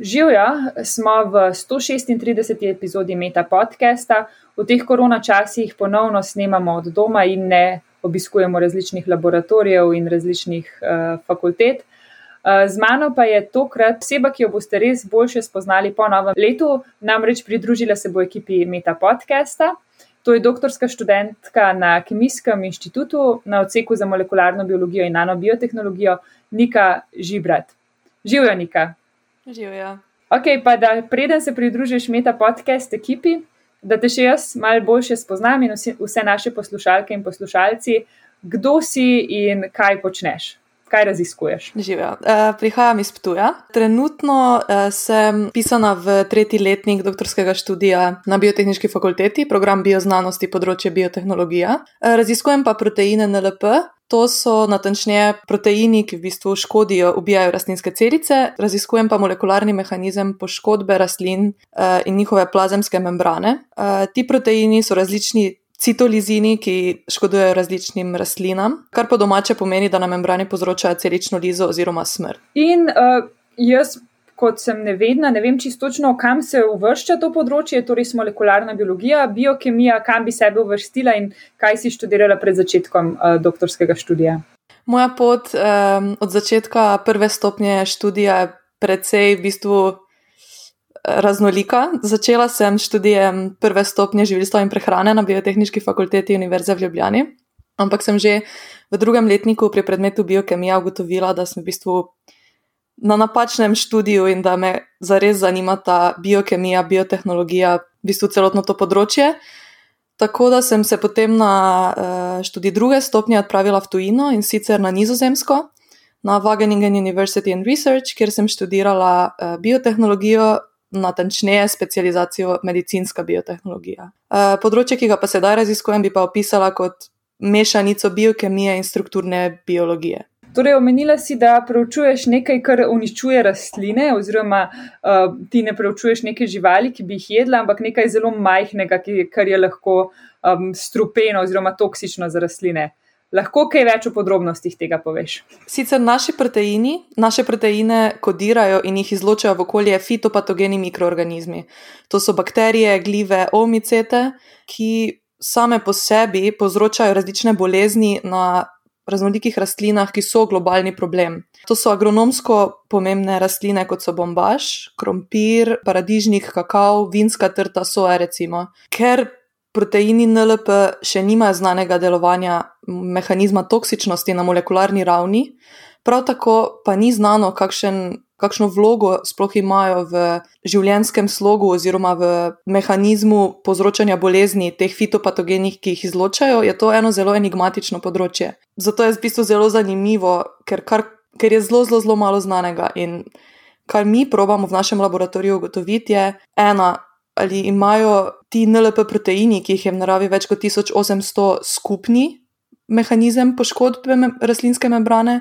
Živijo, smo v 136. epizodi Meta podcasta. V teh korona časih ponovno snemamo od doma in ne obiskujemo različnih laboratorijev in različnih uh, fakultet. Uh, z mano pa je tokrat oseba, ki jo boste res boljše spoznali po novem letu, namreč pridružila se bo ekipi Meta podcasta. To je doktorska študentka na Kemijskem inštitutu na odseku za molekularno biologijo in nanobiotehnologijo, Nika Žibrat. Živijo, Nika. Živijo. Ok, pa da preden se pridružiš Meta podcast ekipi, da te še jaz malo bolje spoznam in vsi, vse naše poslušalke in poslušalci, kdo si in kaj počneš. Kaj raziskuješ? Živijo. Uh, prihajam iz Ptuja. Trenutno uh, sem pisana v tretji letnik doktorskega študija na biotehnički fakulteti, program bioznanosti, področje biotehnologija. Uh, raziskujem pa proteine NLP, To so natančneje proteini, ki v bistvu škodijo, ubijajo rastlinske celice, raziskujem pa molekularni mehanizem poškodbe rastlin in njihove plazemske membrane. Ti proteini so različni citolizini, ki škodujejo različnim rastlinam, kar po domače pomeni, da na membrani povzročajo celično lizo oziroma smrt. In uh, jaz kot sem nevedna, ne vem čisto točno, kam se uvršča to področje, torej molekularna biologija, biokemija, kam bi sebe uvrstila in kaj si študirala pred začetkom uh, doktorskega študija. Moja pot um, od začetka prve stopnje študija je precej v bistvu raznolika. Začela sem študijem prve stopnje živilstva in prehrane na Biotehnički fakulteti Univerze v Ljubljani, ampak sem že v drugem letniku pri predmetu biokemija ugotovila, da sem v bistvu na napačnem študiju in da me zares zanima ta biokemija, biotehnologija, v bistvu celotno to področje. Tako da sem se potem na uh, študij druge stopnje odpravila v tujino in sicer na Nizozemsko, na Wageningen University and Research, kjer sem študirala uh, biotehnologijo, natančneje specializacijo medicinska biotehnologija. Uh, področje, ki ga pa sedaj raziskujem, bi pa opisala kot mešanico biokemije in strukturne biologije. Torej, omenila si, da preučuješ nekaj, kar uničuje rastline, oziroma uh, ti ne preučuješ neke živali, ki bi jih jedla, ampak nekaj zelo majhnega, ki, kar je lahko um, strupeno oziroma toksično za rastline. Lahko kaj več o podrobnostih tega poveš? Sicer naši proteini, naše proteine kodirajo in jih izločajo v okolje fitopatogeni mikroorganizmi. To so bakterije, glive, omicete, ki same po sebi povzročajo različne bolezni na raznolikih rastlinah, ki so globalni problem. To so agronomsko pomembne rastline, kot so bombaž, krompir, paradižnik, kakav, vinska trta, soja. Recimo. Ker proteini NLP še nimajo znanega delovanja mehanizma toksičnosti na molekularni ravni, prav tako pa ni znano, kakšen kakšno vlogo sploh imajo v življenskem slogu oziroma v mehanizmu povzročanja bolezni, teh fitopatogenih, ki jih izločajo, je to eno zelo enigmatično področje. Zato je v bistvu zelo zanimivo, ker, kar, ker je zelo, zelo, zelo malo znanega. In kar mi probamo v našem laboratoriju ugotoviti, je ena. Ali imajo ti NLP proteini, ki jih je v naravi več kot 1800, skupni mehanizem poškodbe rastlinske membrane,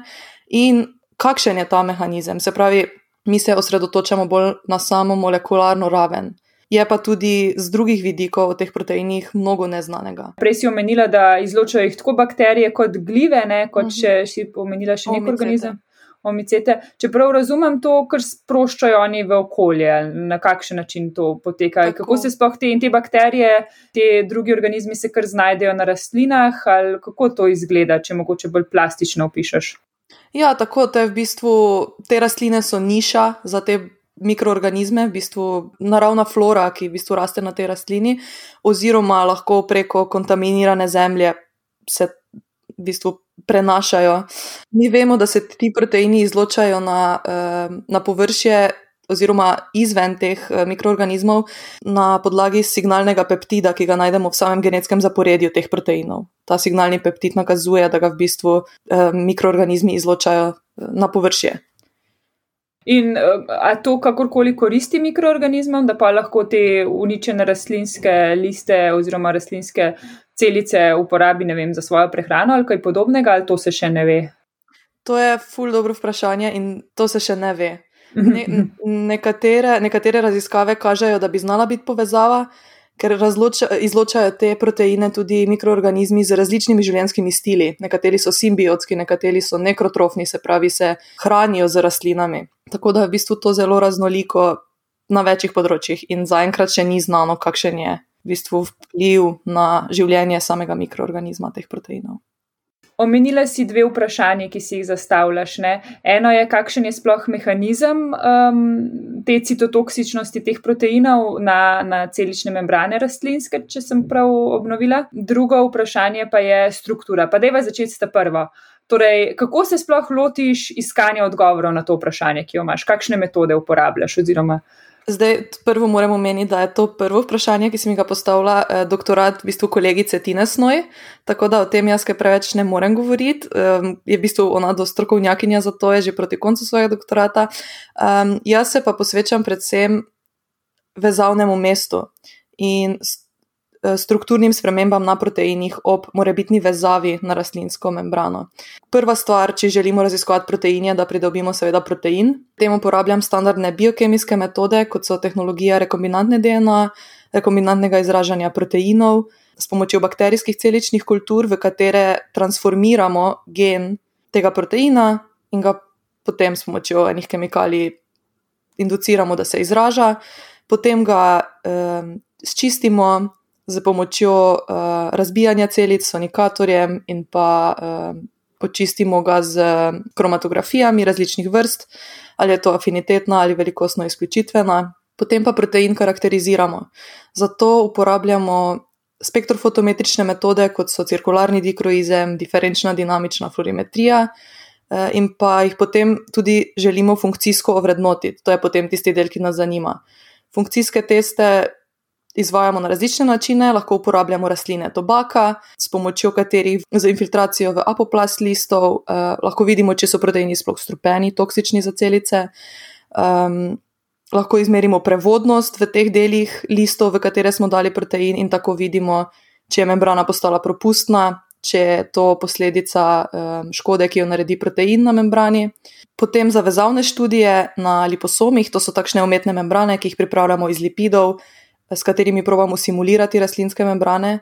in kakšen je ta mehanizem. Se pravi, mi se osredotočamo bolj na samo molekularno raven. Je pa tudi z drugih vidikov o teh proteinih mnogo neznanega. Prej si omenila, da izločajo jih tako bakterije kot glive, ne? kot če mhm. si omenila še nek organizem. Omicete. Čeprav razumem to, kar sproščajo oni v okolje, na kakšen način to poteka. Tako. Kako se sploh te, te bakterije, te drugi organizmi se kar znajdejo na rastlinah, ali kako to izgleda, če mogoče bolj plastično opišeš? Ja, tako da je v bistvu te rastline so niša za te mikroorganizme, v bistvu naravna flora, ki v bistvu raste na tej rastlini, oziroma lahko preko kontaminirane zemlje se v bistvu prenašajo. Mi vemo, da se ti proteini izločajo na, eh, na površje oziroma izven teh eh, mikroorganizmov na podlagi signalnega peptida, ki ga najdemo v samem genetskem zaporedju teh proteinov. Ta signalni peptid nakazuje, da ga v bistvu eh, mikroorganizmi izločajo na površje. In ali to kakorkoli koristi mikroorganizmom, da pa lahko te uničene rastlinske liste oziroma rastlinske celice uporabi vem, za svojo prehrano ali kaj podobnega, ali to se še ne ve? To je ful dobro vprašanje in to se še ne ve. Ne, nekatere, nekatere raziskave kažejo, da bi znala biti povezava, ker razloča, izločajo te proteine tudi mikroorganizmi z različnimi življenjskimi stili. Nekateri so simbiotski, nekateri so nekrotrofni, se pravi, se hranijo z rastlinami. Tako da je v bistvu to zelo raznoliko na večjih področjih in zaenkrat še ni znano, kakšen je v bistvu vpliv na življenje samega mikroorganizma teh proteinov. Omenila si dve vprašanje, ki si jih zastavljaš. Ne? Eno je, kakšen je sploh mehanizem um, te citotoksičnosti teh proteinov na, na celične membrane rastlinske, če sem prav obnovila. Drugo vprašanje pa je struktura. Pa deva začeti s ta prvo. Torej, kako se sploh lotiš iskanja odgovorov na to vprašanje, ki jo imaš, kakšne metode uporabljaš oziroma Zdaj, prvo moramo omeniti, da je to prvo vprašanje, ki sem ga postavila, eh, doktorat v bistvu kolegice Tine Snoj, tako da o tem jaz kaj preveč ne morem govoriti. Um, je v bistvu ona do strokovnjakinja za to, je že proti koncu svojega doktorata. Um, jaz se pa posvečam predvsem vezavnemu mestu in Eh, strukturnim spremembam na proteinih ob morebitni vezavi na rastlinsko membrano. Prva stvar, če želimo raziskovati protein, je, da pridobimo seveda protein. Temu uporabljam standardne biokemijske metode, kot so tehnologija rekombinantne DNA, rekombinantnega izražanja proteinov s pomočjo bakterijskih celičnih kultur, v katere transformiramo gen tega proteina in ga potem s pomočjo enih kemikalij induciramo, da se izraža, potem ga eh, sčistimo, z pomočjo uh, razbijanja celic, sonikatorjem in pa uh, počistimo ga z kromatografijami različnih vrst, ali je to afinitetna ali velikostno izključitvena, potem pa protein karakteriziramo. Zato uporabljamo spektrofotometrične metode, kot so cirkularni dikroizem, diferenčna dinamična fluorimetrija. Eh, in pa jih potem tudi želimo funkcijsko ovrednotiti, to je potem tisti del, ki nas zanima. Funkcijske teste izvajamo na različne načine, lahko uporabljamo rastline tobaka, s pomočjo katerih za infiltracijo v apoplast listov eh, lahko vidimo, če so proteini sploh strupeni, toksični za celice. Um, lahko izmerimo prevodnost v teh delih listov, v katere smo dali protein, in tako vidimo, če je membrana postala propustna, če je to posledica um, škode, ki jo naredi protein na membrani. Potem za vezavne študije na liposomih, to so takšne umetne membrane, ki jih pripravljamo iz lipidov s katerimi probujemo simulirati rastlinske membrane,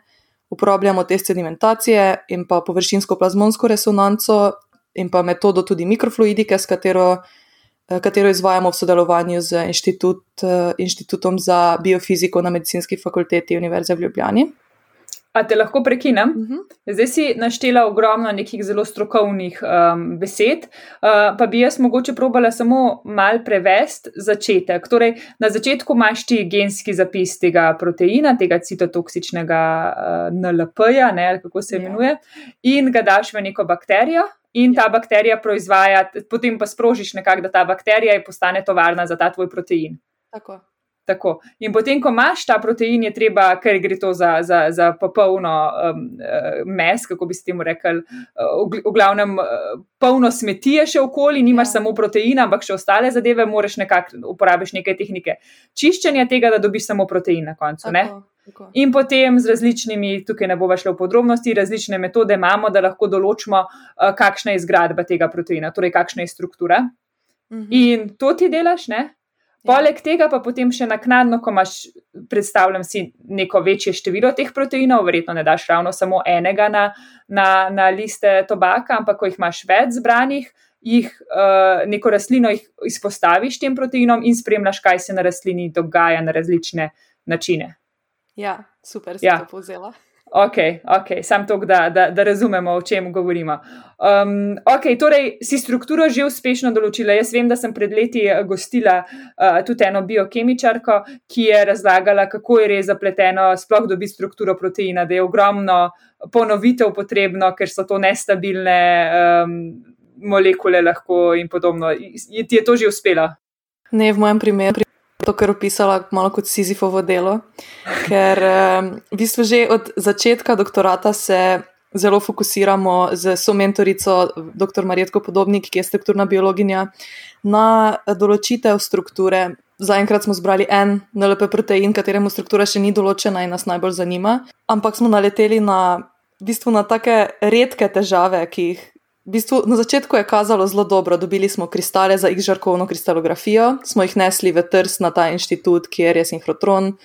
uporabljamo test sedimentacije in pa površinsko plazmonsko resonanco in pa metodo tudi mikrofluidike, s katero, eh, katero izvajamo v sodelovanju z inštitut, eh, Inštitutom za biofiziko na medicinski fakulteti Univerze v Ljubljani. A te lahko prekinem? Uh mhm. -huh. Zdaj si naštela ogromno nekih zelo strokovnih um, besed, uh, pa bi jaz mogoče probala samo mal prevesti začetek. Torej, na začetku imaš ti genski zapis tega proteina, tega citotoksičnega uh, NLP-ja, ne, kako se ja. imenuje, yeah. in ga daš v neko bakterijo. In ta bakterija proizvaja, potem pa sprožiš nekako, da ta bakterija postane tovarna za ta tvoj protein. Tako. Tako. In potem, ko imaš ta protein, je treba, ker gre to za, za, za popolno um, uh, mes, kako bi se temu rekel, uh, v, v glavnem uh, polno smetije še okoli, nimaš ja. samo proteina, ampak še ostale zadeve, moraš nekako uporabiti neke tehnike čiščenja tega, da dobiš samo protein na koncu. Tako, tako. In potem z različnimi, tukaj ne bova šla v podrobnosti, različne metode imamo, da lahko določimo, uh, kakšna je izgradba tega proteina, torej kakšna je struktura. Mhm. In to ti delaš, ne? Ja. Poleg tega pa potem še naknadno, ko imaš, predstavljam si, neko večje število teh proteinov, verjetno ne daš ravno samo enega na, na, na liste tobaka, ampak ko jih imaš več zbranih, jih uh, neko rastlino jih izpostaviš tem proteinom in spremljaš, kaj se na rastlini dogaja na različne načine. Ja, super, si ja. to povzela. Ok, ok, sam to, da, da, da razumemo, o čem govorimo. Um, ok, torej si strukturo že uspešno določila. Jaz vem, da sem pred leti eh, gostila uh, tudi eno biokemičarko, ki je razlagala, kako je res zapleteno sploh dobiti strukturo proteina, da je ogromno ponovitev potrebno, ker so to nestabilne um, molekule lahko in podobno. Je, ti je to že uspelo? Ne, v mojem primeru to, kar opisala malo kot Sizifovo delo. Ker v bistvu že od začetka doktorata se zelo fokusiramo z somentorico dr. Marijetko Podobnik, ki je strukturna biologinja, na določitev strukture. Zaenkrat smo zbrali en NLP protein, kateremu struktura še ni določena in nas najbolj zanima, ampak smo naleteli na, v bistvu na take redke težave, ki jih V bistvu, na začetku je kazalo zelo dobro. Dobili smo kristale za X-žarkovno kristalografijo, smo jih nesli v Trst na ta inštitut, kjer je sinhrotron.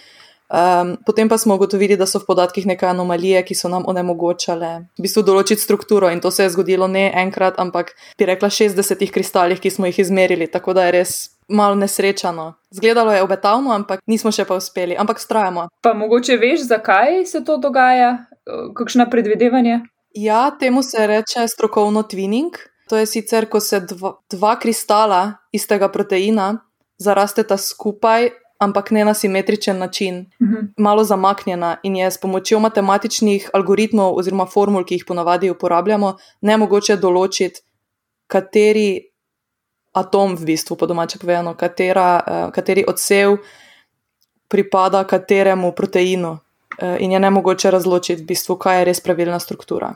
Um, potem pa smo ugotovili, da so v podatkih neke anomalije, ki so nam onemogočale v bistvu določiti strukturo, in to se je zgodilo ne enkrat, ampak bi rekla 60 kristalih, ki smo jih izmerili, tako da je res malo nesrečano. Zgledalo je obetavno, ampak nismo še pa uspeli, ampak strajamo. Pa mogoče veš, zakaj se to dogaja, kakšno predvidevanje? Ja, temu se reče strokovno twinning. To je sicer, ko se dva, dva kristala istega proteina zarasteta skupaj ampak ne na simetričen način, uh Mhm. -huh. malo zamaknjena in je s pomočjo matematičnih algoritmov oziroma formul, ki jih ponavadi uporabljamo, ne mogoče določiti, kateri atom, v bistvu, po domače povedano, katera, uh, kateri odsev pripada kateremu proteinu. Uh, in je ne mogoče razločiti, v bistvu, kaj je res pravilna struktura.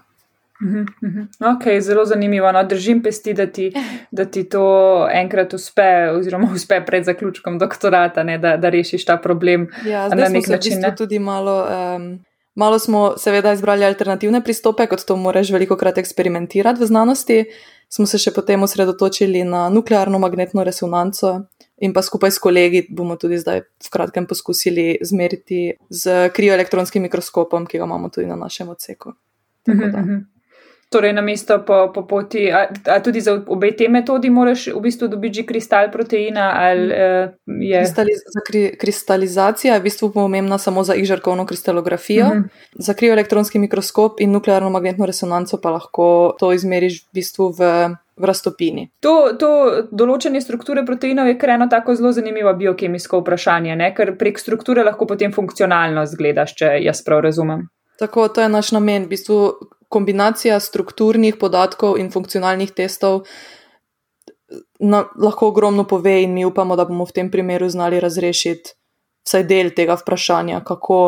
Mhm, mhm. Ok, zelo zanimivo. No, držim pesti, da ti, da ti to enkrat uspe, oziroma uspe pred zaključkom doktorata, ne, da, da rešiš ta problem. Ja, na zdaj smo nek v način, bistvu ne? tudi malo. Um, Malo smo seveda izbrali alternativne pristope, kot to moraš veliko krat eksperimentirati v znanosti. Smo se še potem osredotočili na nuklearno magnetno resonanco in pa skupaj s kolegi bomo tudi zdaj v kratkem poskusili zmeriti z krioelektronskim mikroskopom, ki ga imamo tudi na našem odseku. Tako da. Torej, na mesto po, po poti, a, a tudi za obe te metodi moraš v bistvu dobiti že kristal proteina, ali uh, je. Kristaliz za kri kristalizacija je v bistvu pomembna samo za izžarkovno kristalografijo. Mhm. Za krioelektronski mikroskop in nuklearno magnetno resonanco pa lahko to izmeriš v bistvu v, v raztopini. To, to določanje strukture proteinov je kar eno tako zelo zanimivo biokemijsko vprašanje, ne? ker prek strukture lahko potem funkcionalno zgledaš, če jaz prav razumem. Tako, to je naš namen. V bistvu kombinacija strukturnih podatkov in funkcionalnih testov na, lahko ogromno pove, in mi upamo, da bomo v tem primeru znali razrešiti vsaj del tega vprašanja, kako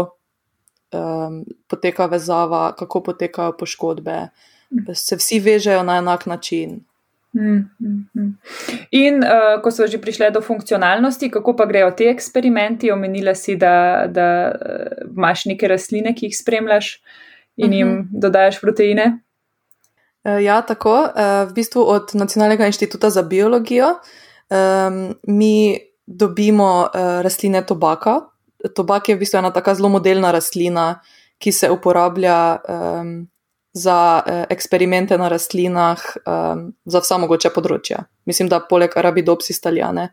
um, poteka vezava, kako potekajo poškodbe. Se vsi vežejo na enak način. Mm, mm, mm. In uh, ko so že prišle do funkcionalnosti, kako pa grejo ti eksperimenti? Omenila si, da, da uh, imaš neke rastline, ki jih spremljaš in jim uh -huh. dodajaš proteine. Uh, ja, tako. Uh, v bistvu od Nacionalnega inštituta za biologijo um, mi dobimo uh, rastline tobaka. Tobak je v bistvu ena tako zelo modelna rastlina, ki se uporablja um, za eksperimente na rastlinah, um, za vsa mogoče področja. Mislim, da poleg Arabidopsis italijane,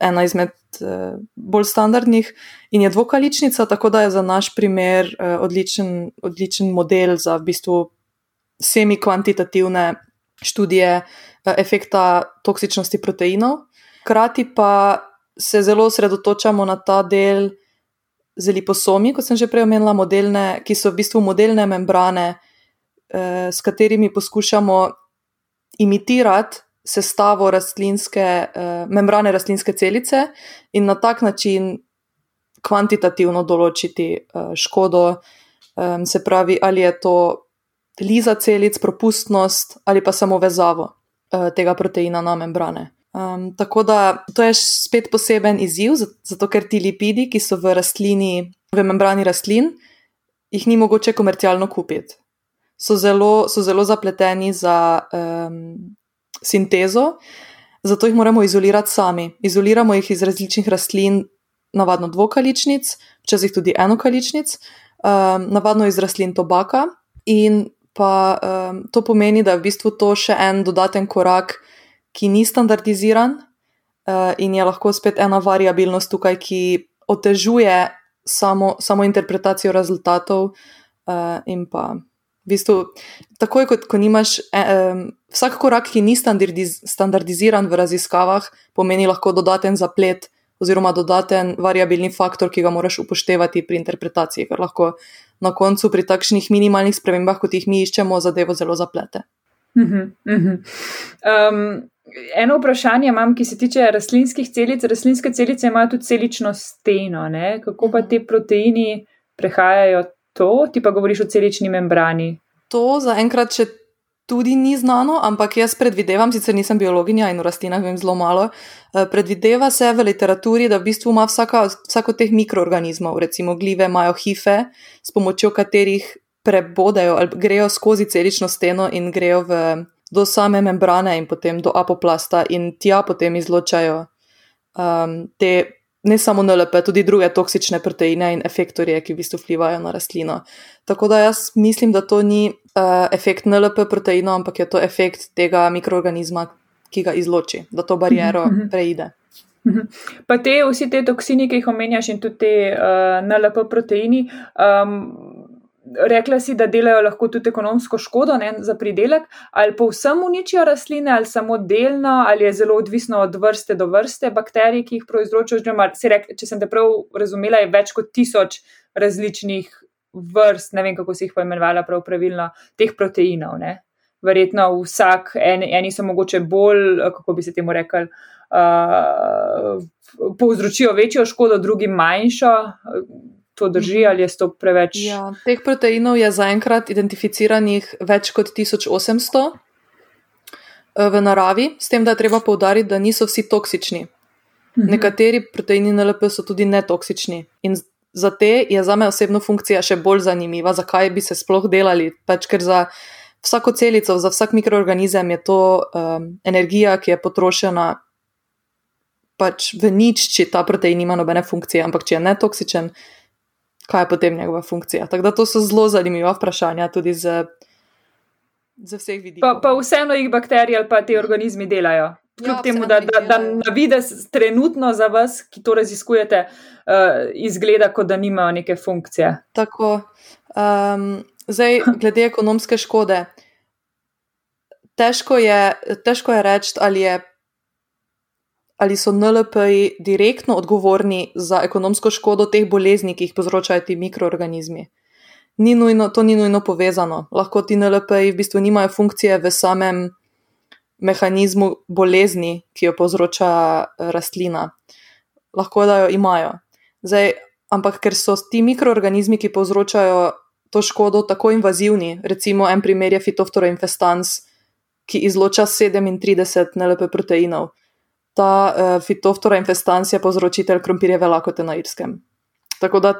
ena izmed bolj standardnih in je dvokaličnica, tako da je za naš primer uh, odličen, odličen model za v bistvu semi-kvantitativne študije uh, efekta toksičnosti proteinov. Hkrati pa se zelo osredotočamo na ta del z liposomi, kot sem že prej omenila, modelne, ki so v bistvu modelne membrane, eh, s katerimi poskušamo imitirati sestavo rastlinske, eh, membrane rastlinske celice in na tak način kvantitativno določiti eh, škodo, eh, se pravi, ali je to liza celic, propustnost ali pa samo vezavo eh, tega proteina na membrane. Um, tako da to je spet poseben izziv, zato ker ti lipidi, ki so v rastlini, v membrani rastlin, jih ni mogoče komercialno kupiti. So zelo, so zelo zapleteni za um, sintezo, zato jih moramo izolirati sami. Izoliramo jih iz različnih rastlin, navadno dvokaličnic, včasih tudi enokaličnic, um, navadno iz rastlin tobaka. In pa um, to pomeni, da je v bistvu to še en dodaten korak ki ni standardiziran uh, in je lahko spet ena variabilnost tukaj, ki otežuje samo, samo interpretacijo rezultatov. Uh, in pa v bistvu, takoj kot ko nimaš, eh, vsak korak, ki ni standardiz, standardiziran v raziskavah, pomeni lahko dodaten zaplet oziroma dodaten variabilni faktor, ki ga moraš upoštevati pri interpretaciji, ker lahko na koncu pri takšnih minimalnih spremembah, kot jih mi iščemo, zadevo zelo zaplete. Uh -huh, uh -huh. Um, eno vprašanje imam, ki se tiče rastlinskih celic. Rastlinske celice imajo tudi celično steno. Ne? Kako pa te proteini prehajajo to? Ti pa govoriš o celični membrani. To zaenkrat še tudi ni znano, ampak jaz predvidevam, sicer nisem biologinja in v rastlinah vem zelo malo. Predvideva se v literaturi, da v bistvu ima vsaka, vsako teh mikroorganizmov, recimo glive, imajo hife, s pomočjo katerih prebodajo ali grejo skozi celično steno in grejo v, do same membrane in potem do apoplasta in tja potem izločajo um, te ne samo NLP, tudi druge toksične proteine in efektorje, ki v bistvu vplivajo na rastlino. Tako da jaz mislim, da to ni uh, efekt NLP proteinov, ampak je to efekt tega mikroorganizma, ki ga izloči, da to barijero mhm, mhm. preide. Mhm. Pa te, vsi te toksini, ki jih omenjaš, in tudi te uh, NLP proteini, um, rekla si, da delajo lahko tudi ekonomsko škodo ne, za pridelek, ali povsem uničijo rastline, ali samo delno, ali je zelo odvisno od vrste do vrste bakterij, ki jih proizročajo. Če sem te prav razumela, je več kot tisoč različnih vrst, ne vem kako si jih poimenovala prav pravilno, teh proteinov. Ne. Verjetno vsak, en, eni so mogoče bolj, kako bi se temu rekli. Uh, povzročijo večjo škodo, drugi manjšo to drži ali je to preveč. Ja, teh proteinov je zaenkrat identificiranih več kot 1800 eh, v naravi, s tem, da je treba povdariti, da niso vsi toksični. Mhm. Nekateri proteini NLP so tudi netoksični. In za te je za me osebno funkcija še bolj zanimiva, zakaj bi se sploh delali. Pač, ker za vsako celico, za vsak mikroorganizem je to um, energija, ki je potrošena pač v nič, če ta protein ima nobene funkcije, ampak če je netoksičen, kaj je potem njegova funkcija. Tako da to so zelo zanimiva vprašanja, tudi za, za vseh vidikov. Pa, pa vseeno jih bakterije ali pa ti organizmi delajo. Kljub ja, temu, da, da, da na vides trenutno za vas, ki to raziskujete, uh, izgleda, kot da nimajo neke funkcije. Tako. Um, zdaj, glede ekonomske škode. Težko je, težko je reči, ali je ali so NLP-ji direktno odgovorni za ekonomsko škodo teh bolezni, ki jih povzročajo ti mikroorganizmi. Ni nujno, to ni nujno povezano. Lahko ti NLP-ji v bistvu nimajo funkcije v samem mehanizmu bolezni, ki jo povzroča eh, rastlina. Lahko da jo imajo. Zdaj, ampak ker so ti mikroorganizmi, ki povzročajo to škodo, tako invazivni, recimo en primer je Phytophthora infestans, ki izloča 37 NLP proteinov ta uh, Phytophthora infestans je povzročitelj krompirjeve lakote na Irskem. Tako da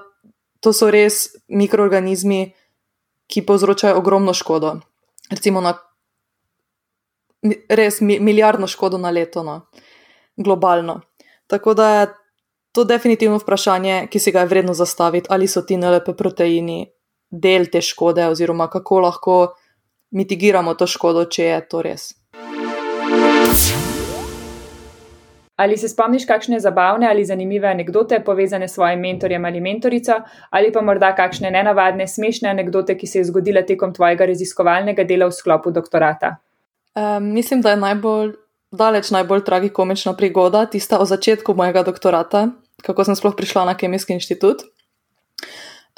to so res mikroorganizmi, ki povzročajo ogromno škodo. Recimo na res mi, milijardno škodo na leto, no, globalno. Tako da je to definitivno vprašanje, ki si ga je vredno zastaviti, ali so ti NLP proteini del te škode, oziroma kako lahko mitigiramo to škodo, če je to res. Ali se spomniš kakšne zabavne ali zanimive anekdote povezane s svojim mentorjem ali mentorico, ali pa morda kakšne nenavadne, smešne anekdote, ki se je zgodila tekom tvojega raziskovalnega dela v sklopu doktorata? Um, mislim, da je najbolj, daleč najbolj tragikomična prigoda tista o začetku mojega doktorata, kako sem sploh prišla na Kemijski inštitut.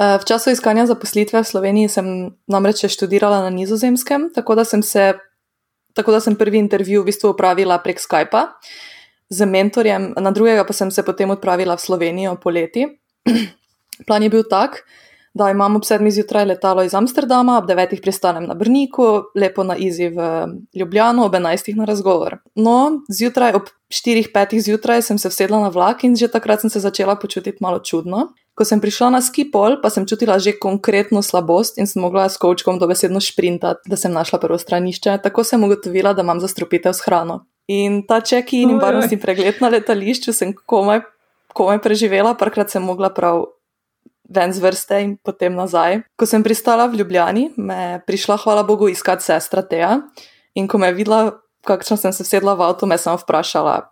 V času iskanja zaposlitve v Sloveniji sem namreč študirala na nizozemskem, tako da sem, se, tako da sem prvi intervju v bistvu upravila prek Skypa z mentorjem, na drugega pa sem se potem odpravila v Slovenijo poleti. Plan je bil tak, da imam ob sedmih zjutraj letalo iz Amsterdama, ob devetih pristanem na Brniku, lepo na Izi v Ljubljano, ob enajstih na razgovor. No, zjutraj ob štirih, petih zjutraj sem se sedla na vlak in že takrat sem se začela počutiti malo čudno. Ko sem prišla na skipol, pa sem čutila že konkretno slabost in sem mogla s kočkom dobesedno šprintati, da sem našla prvo stranišče. Tako sem ugotovila, da imam zastrupitev s hrano. In ta check-in in varnostni pregled na letališču sem komaj, komaj preživela, parkrat sem mogla prav ven z vrste in potem nazaj. Ko sem pristala v Ljubljani, me je prišla, hvala Bogu, iskat sestra Teja. In ko me je videla, kakšno sem se sedla v avto, me sem vprašala,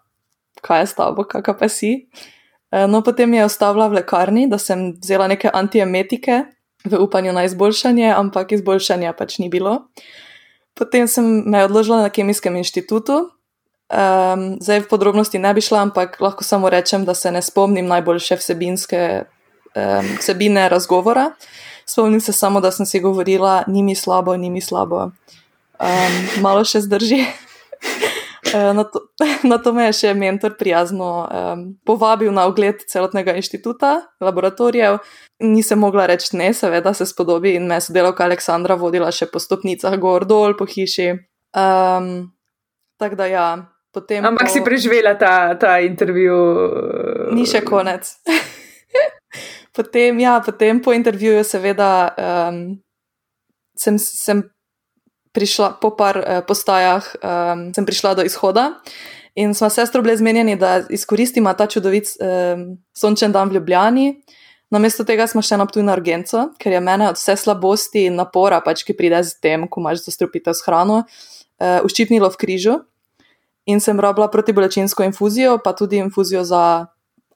kaj je s tabo, kakšna pa si. Eh, no, potem je ostala v lekarni, da sem vzela neke antiemetike v upanju na izboljšanje, ampak izboljšanja pač ni bilo. Potem sem me odložila na Kemijskem inštitutu, Um, zdaj v podrobnosti ne bi šla, ampak lahko samo rečem, da se ne spomnim najboljše vsebinske um, vsebine razgovora. Spomnim se samo, da sem si govorila, ni mi slabo, ni mi slabo. Um, malo še zdrži. Na to, na to me je še mentor prijazno um, povabil na ogled celotnega inštituta, laboratorijev. Nisem mogla reči ne, seveda se spodobi in me je sodelavka Aleksandra vodila še po stopnicah gor dol po hiši. Um, Tako da ja, Potem Ampak po... si preživela ta, ta intervju. Ni še konec. potem, ja, potem po intervjuju, seveda, um, sem, sem prišla po par uh, postajah, um, sem prišla do izhoda In smo sestro bili zmenjeni, da izkoristimo ta čudovit um, sončen dan v Ljubljani. Namesto tega smo še na tu na urgenco, ker je mene od vse slabosti in napora, pač, ki pride z tem, ko imaš zastrupitev s hrano, uh, uščipnilo v križu. In sem rabila protibolečinsko infuzijo, pa tudi infuzijo za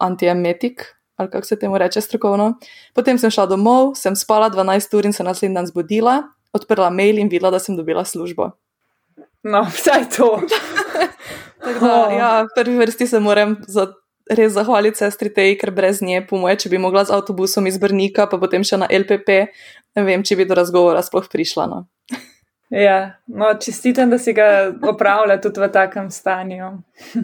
antiemetik, ali kako se temu reče strokovno. Potem sem šla domov, sem spala 12 ur in se naslednji dan zbudila, odprla mail in videla, da sem dobila službo. No, vsaj to. da, oh. ja, v prvi vrsti se moram za res zahvaliti sestri tej, ker brez nje, po moje, če bi mogla z avtobusom iz Brnika, pa potem še na LPP, ne vem, če bi do razgovora sploh prišla. No. Ja, no, čestitam, da si ga opravlja tudi v takem stanju.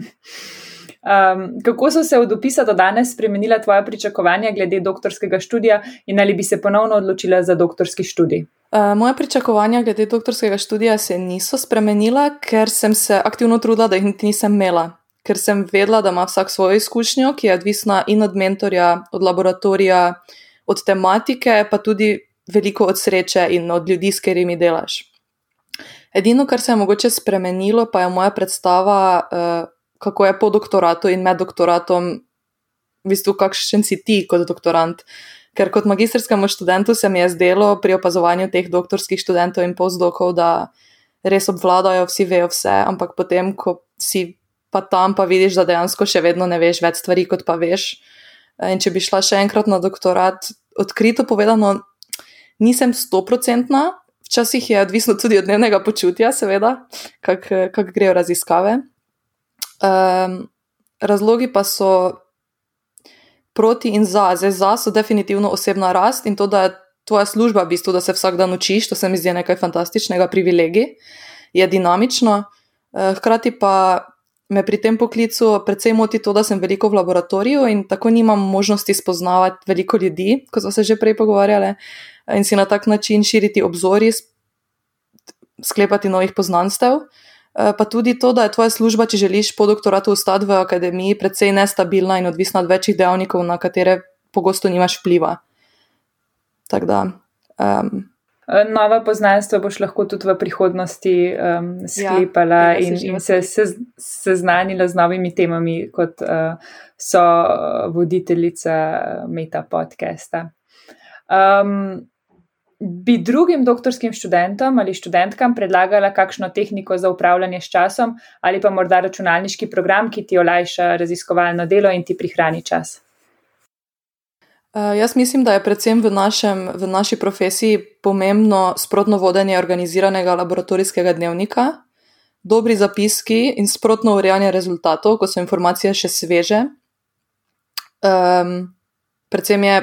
Um, kako so se od opisa do danes spremenila tvoja pričakovanja glede doktorskega študija in ali bi se ponovno odločila za doktorski študij? Uh, moja pričakovanja glede doktorskega študija se niso spremenila, ker sem se aktivno trudila, da jih niti nisem imela ker sem vedela, da ima vsak svojo izkušnjo, ki je odvisna in od mentorja, od laboratorija, od tematike, pa tudi veliko od sreče in od ljudi, s katerimi delaš. Edino, kar se je mogoče spremenilo, pa je moja predstava, uh, kako je po doktoratu in med doktoratom, v bistvu, kakšen si ti kot doktorant. Ker kot magistrskemu študentu se mi je zdelo pri opazovanju teh doktorskih študentov in postdokov, da res obvladajo, vsi vejo vse, ampak potem, ko si pa tam pa vidiš, da dejansko še vedno ne veš več stvari, kot pa veš. In če bi šla še enkrat na doktorat, odkrito povedano, nisem stoprocentna, včasih je odvisno tudi od dnevnega počutja, seveda, kako kak grejo raziskave. Um, razlogi pa so proti in za. Zdaj, za so definitivno osebna rast in to, da je tvoja služba v bistvu, da se vsak dan učiš, to se mi zdi nekaj fantastičnega, privilegij, je dinamično. Hkrati pa me pri tem poklicu predvsem moti to, da sem veliko v laboratoriju in tako nimam možnosti spoznavati veliko ljudi, kot smo se že prej pogovarjali, in si na tak način širiti obzori, sklepati novih poznanstev. Eh, pa tudi to, da je tvoja služba, če želiš po doktoratu ostati v akademiji, precej nestabilna in odvisna od večjih dejavnikov, na katere pogosto nimaš vpliva. Tako da. Um, nova poznanstva boš lahko tudi v prihodnosti um, sklepala ja, in, in se seznanila z novimi temami, kot uh, so voditeljica Meta podcasta. Um, bi drugim doktorskim študentom ali študentkam predlagala kakšno tehniko za upravljanje s časom ali pa morda računalniški program, ki ti olajša raziskovalno delo in ti prihrani čas? Uh, jaz mislim, da je predvsem v, našem, v naši profesiji pomembno sprotno vodenje organiziranega laboratorijskega dnevnika, dobri zapiski in sprotno urejanje rezultatov, ko so informacije še sveže. Um, predvsem je,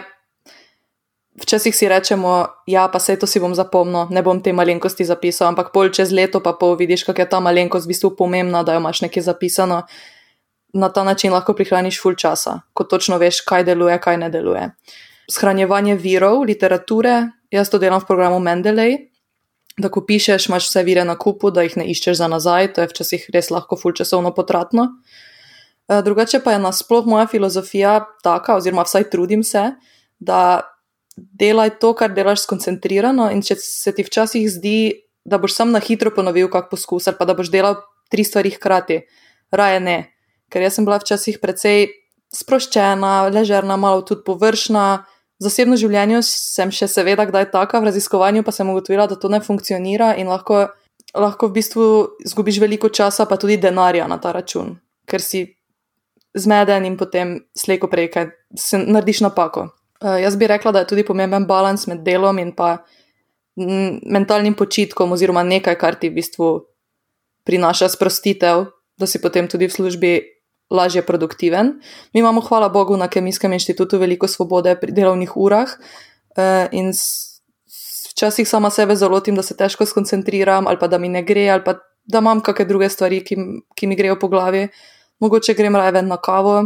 včasih si rečemo, ja, pa se to si bom zapomnil, ne bom te malenkosti zapisal, ampak pol čez leto pa pol vidiš, kako je ta malenkost v bistvu pomembna, da jo imaš nekaj zapisano na ta način lahko prihraniš ful časa, ko točno veš, kaj deluje, kaj ne deluje. Shranjevanje virov, literature, jaz to delam v programu Mendeley. Da, ko pišeš, imaš vse vire na kupu, da jih ne iščeš za nazaj, to je včasih res lahko ful časovno potratno. Eh, drugače pa je nasploh moja filozofija taka, oziroma vsaj trudim se, da delaj to, kar delaš skoncentrirano. In če se ti včasih zdi, da boš sam na hitro ponovil kak poskus, ali pa da boš delal tri stvari hkrati, raje ne ker jaz sem bila včasih precej sproščena, ležerna, malo tudi površna. V zasebnem življenju sem še seveda kdaj taka, v raziskovanju pa sem ugotovila, da to ne funkcionira in lahko, lahko v bistvu izgubiš veliko časa, pa tudi denarja na ta račun, ker si zmeden in potem slejko prej, ker se narediš napako. Uh, jaz bi rekla, da je tudi pomemben balans med delom in pa mentalnim počitkom, oziroma nekaj, kar ti v bistvu prinaša sprostitev, da si potem tudi v službi lažje produktiven. Mi imamo, hvala Bogu, na Kemijskem inštitutu veliko svobode pri delovnih urah uh, in včasih sama sebe zalotim, da se težko skoncentriram ali pa da mi ne gre ali pa da imam kakšne druge stvari, ki, ki mi grejo po glavi. Mogoče grem raje ven na kavo,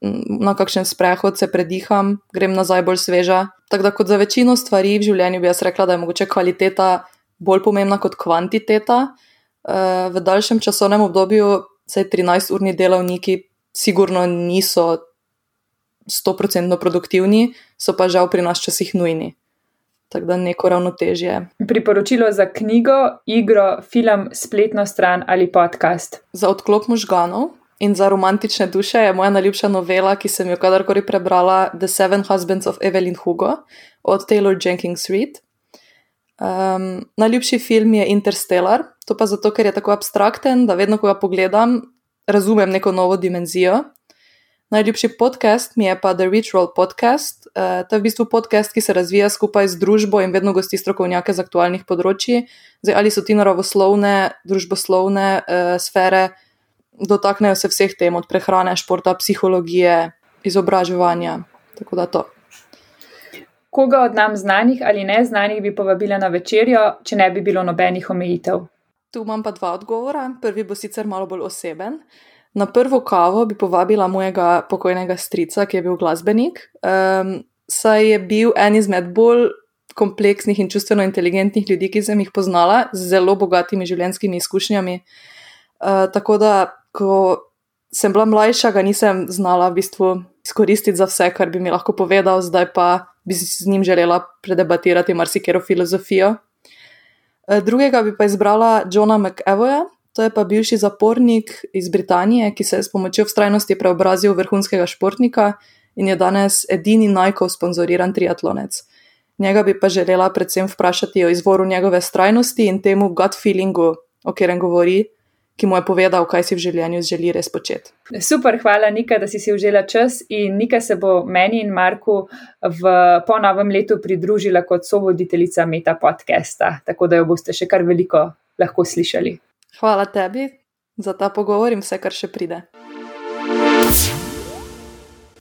na kakšen sprehod, se prediham, grem nazaj bolj sveža. Tako da kot za večino stvari v življenju bi jaz rekla, da je mogoče kvaliteta bolj pomembna kot kvantiteta. Uh, v daljšem časovnem obdobju vse 13-urni delavniki, sigurno niso 100% produktivni, so pa žal pri nas časih nujni. Tako da neko ravnotežje. Priporočilo za knjigo, igro, film, spletno stran ali podcast. Za odklop možganov. In za romantične duše je moja najljubša novela, ki sem jo kadarkoli prebrala, The Seven Husbands of Evelyn Hugo od Taylor Jenkins Reid. Um, najljubši film je Interstellar, to pa zato, ker je tako abstrakten, da vedno, ko ga pogledam, razumem neko novo dimenzijo. Najljubši podcast mi je pa The Roll Podcast. Uh, to je v bistvu podcast, ki se razvija skupaj z družbo in vedno gosti strokovnjake z aktualnih področji. Zdaj, ali so ti naravoslovne, družboslovne uh, sfere, dotaknejo se vseh tem, od prehrane, športa, psihologije, izobraževanja. Tako da to. Koga od nam znanih ali neznanih bi povabila na večerjo, če ne bi bilo nobenih omejitev? Tu imam pa dva odgovora. Prvi bo sicer malo bolj oseben. Na prvo kavo bi povabila mojega pokojnega strica, ki je bil glasbenik, um, saj je bil en izmed bolj kompleksnih in čustveno inteligentnih ljudi, ki sem jih poznala, z zelo bogatimi življenjskimi izkušnjami. Uh, tako da ko sem bila mlajša, ga nisem znala v bistvu izkoristiti za vse, kar bi mi lahko povedal, zdaj pa bi z njim želela predebatirati marsikero filozofijo. Eh, drugega bi pa izbrala Johna McEvoya, to je pa bivši zapornik iz Britanije, ki se je s pomočjo vztrajnosti preobrazil v vrhunskega športnika in je danes edini najkov sponzoriran triatlonec. Njega bi pa želela predvsem vprašati o izvoru njegove strajnosti in temu gut feelingu, o katerem govori, ki mu je povedal, kaj si v življenju želi res početi. Super, hvala, Nika, da si si vzela čas in Nika se bo meni in Marku v, po novem letu pridružila kot sovoditeljica Meta podcasta, tako da jo boste še kar veliko lahko slišali. Hvala tebi za ta pogovor in vse, kar še pride.